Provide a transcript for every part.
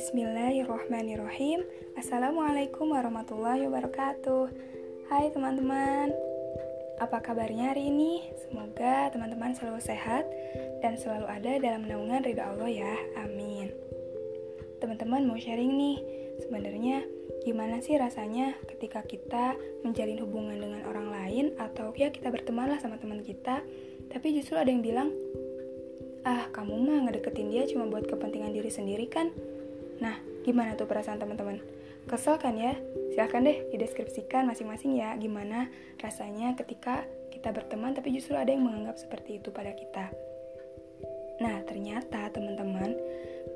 Bismillahirrahmanirrahim Assalamualaikum warahmatullahi wabarakatuh Hai teman-teman Apa kabarnya hari ini? Semoga teman-teman selalu sehat Dan selalu ada dalam naungan ridha Allah ya Amin Teman-teman mau sharing nih Sebenarnya gimana sih rasanya ketika kita menjalin hubungan dengan orang lain Atau ya kita berteman lah sama teman kita Tapi justru ada yang bilang ah kamu mah ngedeketin dia cuma buat kepentingan diri sendiri kan? Nah, gimana tuh perasaan teman-teman? Kesel kan ya? Silahkan deh dideskripsikan masing-masing ya gimana rasanya ketika kita berteman tapi justru ada yang menganggap seperti itu pada kita. Nah, ternyata teman-teman,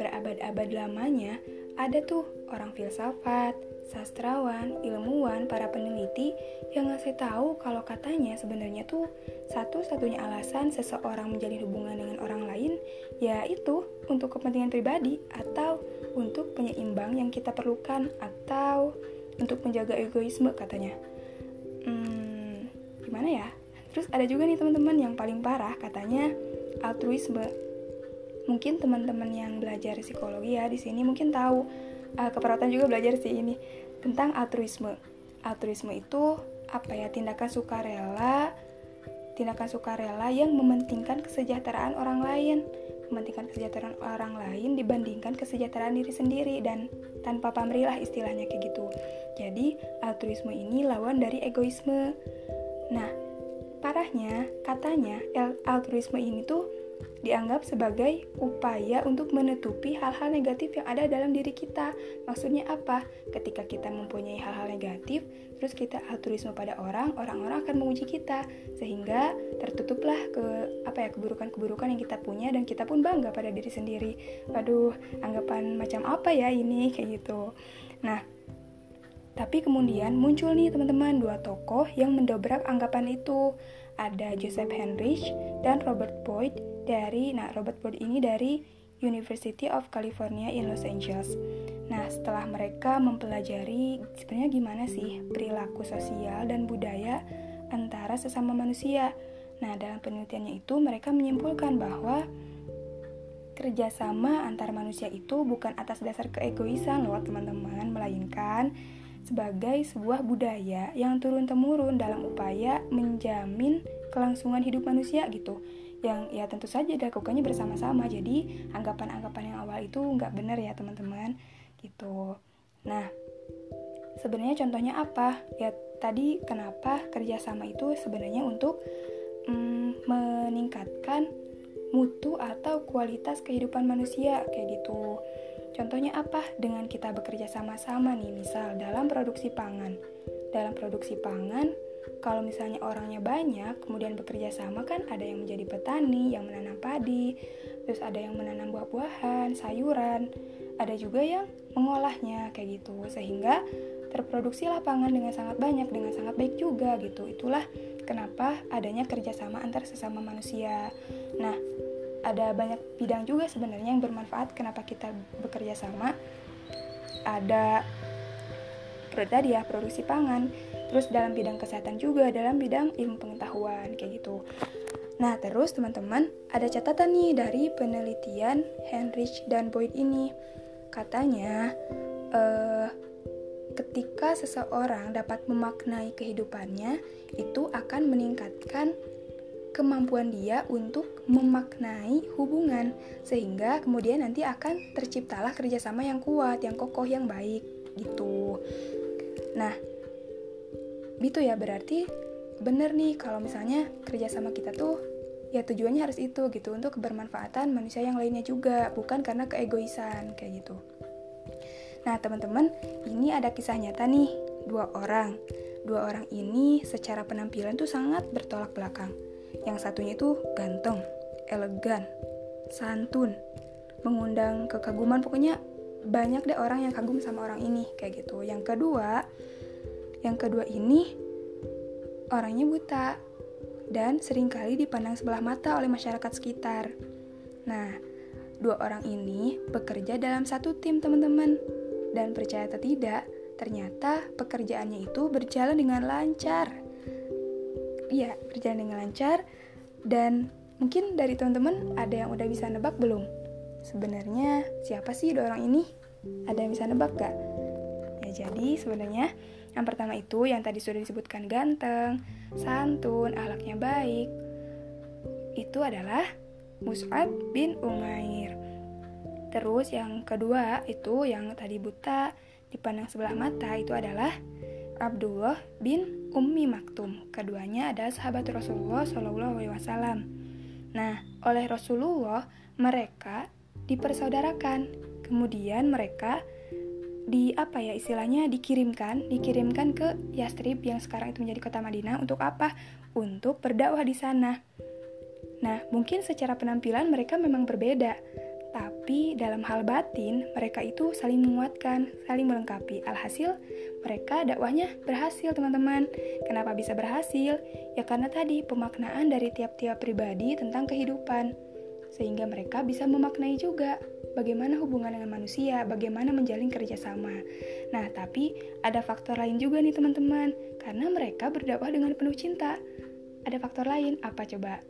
berabad-abad lamanya ada tuh orang filsafat, sastrawan, ilmuwan, para peneliti yang ngasih tahu kalau katanya sebenarnya tuh satu-satunya alasan seseorang menjalin hubungan dengan orang lain yaitu untuk kepentingan pribadi atau untuk penyeimbang yang kita perlukan atau untuk menjaga egoisme katanya. Hmm, gimana ya? Terus ada juga nih teman-teman yang paling parah katanya altruisme. Mungkin teman-teman yang belajar psikologi ya di sini mungkin tahu uh, keperawatan juga belajar sih ini tentang altruisme. Altruisme itu apa ya tindakan sukarela, tindakan sukarela yang mementingkan kesejahteraan orang lain, mementingkan kesejahteraan orang lain dibandingkan kesejahteraan diri sendiri dan tanpa pamrih istilahnya kayak gitu. Jadi altruisme ini lawan dari egoisme. Nah, parahnya katanya altruisme ini tuh dianggap sebagai upaya untuk menutupi hal-hal negatif yang ada dalam diri kita. Maksudnya apa? Ketika kita mempunyai hal-hal negatif, terus kita altruisme pada orang, orang-orang akan menguji kita sehingga tertutuplah ke apa ya keburukan-keburukan yang kita punya dan kita pun bangga pada diri sendiri. Waduh, anggapan macam apa ya ini kayak gitu. Nah, tapi kemudian muncul nih teman-teman dua tokoh yang mendobrak anggapan itu. Ada Joseph Henrich dan Robert Boyd dari nah Robert Boyd ini dari University of California in Los Angeles. Nah, setelah mereka mempelajari sebenarnya gimana sih perilaku sosial dan budaya antara sesama manusia. Nah, dalam penelitiannya itu mereka menyimpulkan bahwa kerjasama antar manusia itu bukan atas dasar keegoisan loh teman-teman, melainkan sebagai sebuah budaya yang turun-temurun dalam upaya menjamin kelangsungan hidup manusia gitu yang ya tentu saja dilakukannya bersama-sama. Jadi anggapan-anggapan yang awal itu nggak benar ya teman-teman. Gitu. Nah sebenarnya contohnya apa? Ya tadi kenapa kerjasama itu sebenarnya untuk mm, meningkatkan mutu atau kualitas kehidupan manusia kayak gitu. Contohnya apa? Dengan kita bekerja sama-sama nih misal dalam produksi pangan. Dalam produksi pangan kalau misalnya orangnya banyak, kemudian bekerja sama kan ada yang menjadi petani, yang menanam padi, terus ada yang menanam buah-buahan, sayuran, ada juga yang mengolahnya kayak gitu. Sehingga terproduksi lapangan dengan sangat banyak, dengan sangat baik juga gitu. Itulah kenapa adanya kerjasama antar sesama manusia. Nah, ada banyak bidang juga sebenarnya yang bermanfaat kenapa kita bekerja sama. Ada tadi ya produksi pangan terus dalam bidang kesehatan juga dalam bidang ilmu pengetahuan kayak gitu nah terus teman-teman ada catatan nih dari penelitian Heinrich dan Boyd ini katanya uh, ketika seseorang dapat memaknai kehidupannya itu akan meningkatkan kemampuan dia untuk memaknai hubungan sehingga kemudian nanti akan terciptalah kerjasama yang kuat, yang kokoh, yang baik gitu. Nah, gitu ya berarti bener nih kalau misalnya kerja sama kita tuh ya tujuannya harus itu gitu untuk kebermanfaatan manusia yang lainnya juga bukan karena keegoisan kayak gitu. Nah teman-teman ini ada kisah nyata nih dua orang. Dua orang ini secara penampilan tuh sangat bertolak belakang. Yang satunya itu ganteng elegan santun mengundang kekaguman. Pokoknya banyak deh orang yang kagum sama orang ini kayak gitu. Yang kedua yang kedua ini orangnya buta dan sering kali dipandang sebelah mata oleh masyarakat sekitar. Nah, dua orang ini bekerja dalam satu tim teman-teman. Dan percaya atau tidak, ternyata pekerjaannya itu berjalan dengan lancar. Iya, berjalan dengan lancar dan mungkin dari teman-teman ada yang udah bisa nebak belum? Sebenarnya siapa sih dua orang ini? Ada yang bisa nebak gak? Ya jadi sebenarnya yang pertama itu yang tadi sudah disebutkan ganteng, santun, ahlaknya baik. Itu adalah Mus'ab bin Umair. Terus yang kedua itu yang tadi buta dipandang sebelah mata itu adalah Abdullah bin Ummi Maktum. Keduanya adalah sahabat Rasulullah Shallallahu Alaihi Wasallam. Nah, oleh Rasulullah mereka dipersaudarakan. Kemudian mereka di apa ya istilahnya dikirimkan dikirimkan ke Yastrib yang sekarang itu menjadi kota Madinah untuk apa? Untuk berdakwah di sana. Nah, mungkin secara penampilan mereka memang berbeda, tapi dalam hal batin mereka itu saling menguatkan, saling melengkapi. Alhasil mereka dakwahnya berhasil, teman-teman. Kenapa bisa berhasil? Ya karena tadi pemaknaan dari tiap-tiap pribadi tentang kehidupan. Sehingga mereka bisa memaknai juga bagaimana hubungan dengan manusia, bagaimana menjalin kerjasama. Nah, tapi ada faktor lain juga nih teman-teman, karena mereka berdakwah dengan penuh cinta. Ada faktor lain, apa coba?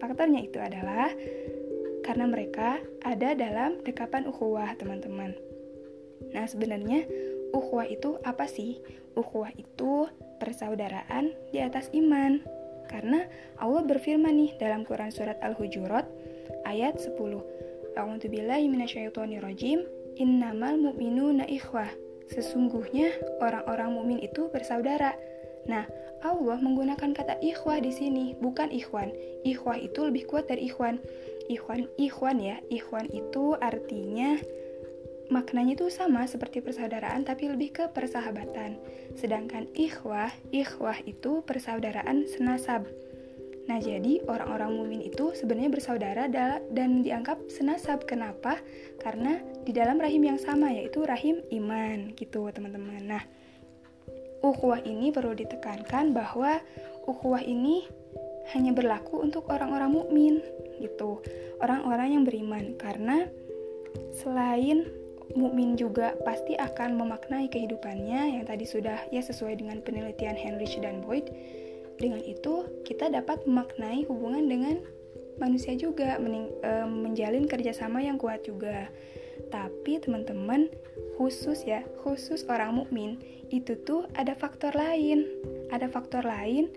Faktornya itu adalah karena mereka ada dalam dekapan ukhuwah, teman-teman. Nah, sebenarnya ukhuwah itu apa sih? Ukhuwah itu persaudaraan di atas iman. Karena Allah berfirman nih dalam Quran surat Al-Hujurat ayat 10. A'udzu billahi. Innamal mu'minuna ikhwah. Sesungguhnya orang-orang mukmin itu bersaudara. Nah, Allah menggunakan kata ikhwah di sini, bukan ikhwan. Ikhwah itu lebih kuat dari ikhwan. Ikhwan, ikhwan ya. Ikhwan itu artinya maknanya itu sama seperti persaudaraan tapi lebih ke persahabatan. Sedangkan ikhwah, ikhwah itu persaudaraan senasab. Nah, jadi orang-orang mumin itu sebenarnya bersaudara dan dianggap senasab. Kenapa? Karena di dalam rahim yang sama yaitu rahim iman gitu, teman-teman. Nah, ukhuwah ini perlu ditekankan bahwa ukhuwah ini hanya berlaku untuk orang-orang mukmin gitu, orang-orang yang beriman karena selain mukmin juga pasti akan memaknai kehidupannya yang tadi sudah ya sesuai dengan penelitian Heinrich dan Boyd. Dengan itu kita dapat memaknai hubungan dengan manusia juga, mening, e, menjalin kerjasama yang kuat juga. Tapi teman-teman khusus ya, khusus orang mukmin itu tuh ada faktor lain. Ada faktor lain,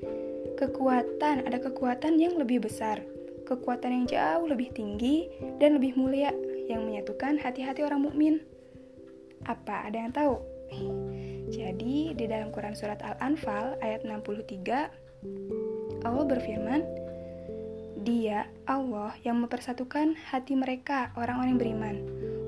kekuatan, ada kekuatan yang lebih besar, kekuatan yang jauh lebih tinggi dan lebih mulia yang menyatukan hati-hati orang mukmin. Apa ada yang tahu? Jadi di dalam Quran surat Al-Anfal ayat 63 Allah berfirman, Dia Allah yang mempersatukan hati mereka orang-orang beriman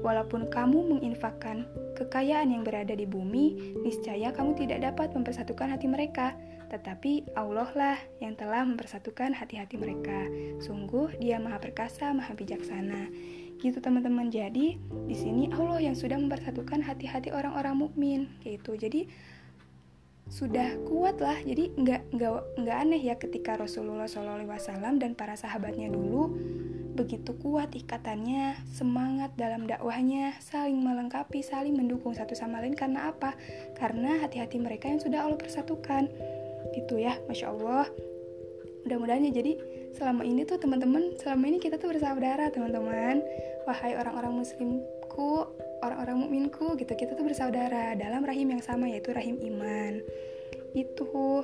Walaupun kamu menginfakkan kekayaan yang berada di bumi, niscaya kamu tidak dapat mempersatukan hati mereka. Tetapi Allah lah yang telah mempersatukan hati-hati mereka. Sungguh Dia Maha Perkasa, Maha Bijaksana. Gitu teman-teman. Jadi di sini Allah yang sudah mempersatukan hati-hati orang-orang mukmin. Gitu. Jadi sudah kuat lah. Jadi nggak nggak nggak aneh ya ketika Rasulullah SAW dan para sahabatnya dulu begitu kuat ikatannya, semangat dalam dakwahnya, saling melengkapi, saling mendukung satu sama lain karena apa? Karena hati-hati mereka yang sudah Allah persatukan. Gitu ya, Masya Allah. Mudah-mudahan ya jadi selama ini tuh teman-teman, selama ini kita tuh bersaudara teman-teman. Wahai orang-orang muslimku, orang-orang mukminku gitu, kita tuh bersaudara dalam rahim yang sama yaitu rahim iman. Itu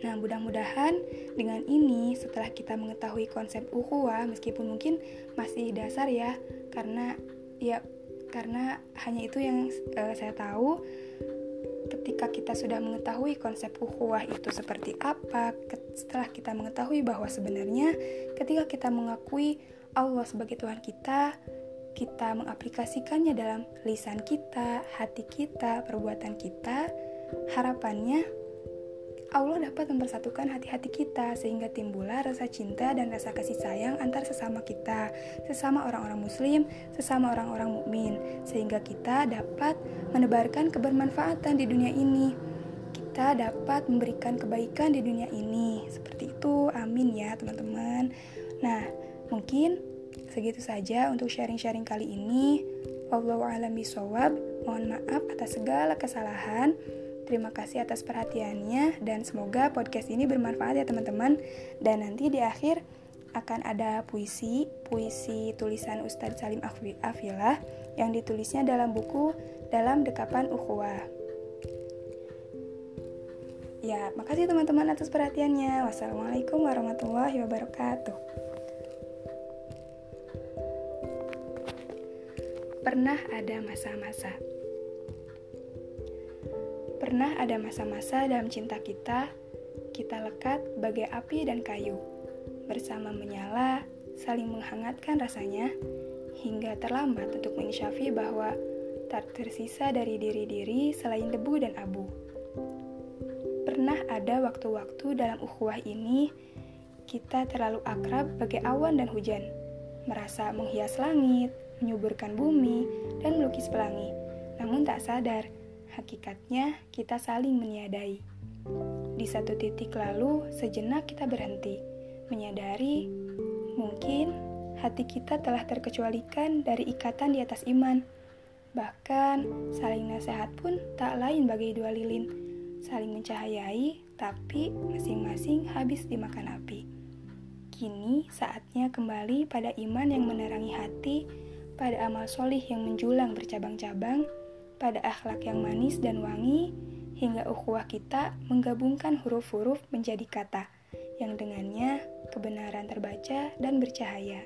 Nah, mudah-mudahan dengan ini setelah kita mengetahui konsep ukhuwah meskipun mungkin masih dasar ya, karena ya karena hanya itu yang uh, saya tahu ketika kita sudah mengetahui konsep ukhuwah itu seperti apa, setelah kita mengetahui bahwa sebenarnya ketika kita mengakui Allah sebagai Tuhan kita, kita mengaplikasikannya dalam lisan kita, hati kita, perbuatan kita, harapannya Allah dapat mempersatukan hati-hati kita sehingga timbullah rasa cinta dan rasa kasih sayang antar sesama kita, sesama orang-orang muslim, sesama orang-orang mukmin, sehingga kita dapat menebarkan kebermanfaatan di dunia ini. Kita dapat memberikan kebaikan di dunia ini. Seperti itu. Amin ya, teman-teman. Nah, mungkin segitu saja untuk sharing-sharing kali ini. Wallahu a'lam bishawab. Mohon maaf atas segala kesalahan. Terima kasih atas perhatiannya dan semoga podcast ini bermanfaat ya teman-teman. Dan nanti di akhir akan ada puisi, puisi tulisan Ustadz Salim Afilah yang ditulisnya dalam buku Dalam Dekapan Ukhuwah. Ya, makasih teman-teman atas perhatiannya. Wassalamualaikum warahmatullahi wabarakatuh. Pernah ada masa-masa. Pernah ada masa-masa dalam cinta kita, kita lekat bagai api dan kayu. Bersama menyala, saling menghangatkan rasanya, hingga terlambat untuk mensyafi bahwa tak tersisa dari diri-diri selain debu dan abu. Pernah ada waktu-waktu dalam ukhuwah ini, kita terlalu akrab bagai awan dan hujan, merasa menghias langit, menyuburkan bumi, dan melukis pelangi. Namun tak sadar, hakikatnya kita saling meniadai. Di satu titik lalu, sejenak kita berhenti, menyadari mungkin hati kita telah terkecualikan dari ikatan di atas iman. Bahkan, saling nasihat pun tak lain bagai dua lilin saling mencahayai, tapi masing-masing habis dimakan api. Kini saatnya kembali pada iman yang menerangi hati, pada amal solih yang menjulang bercabang-cabang, pada akhlak yang manis dan wangi, hingga ukhuwah kita menggabungkan huruf-huruf menjadi kata, yang dengannya kebenaran terbaca dan bercahaya.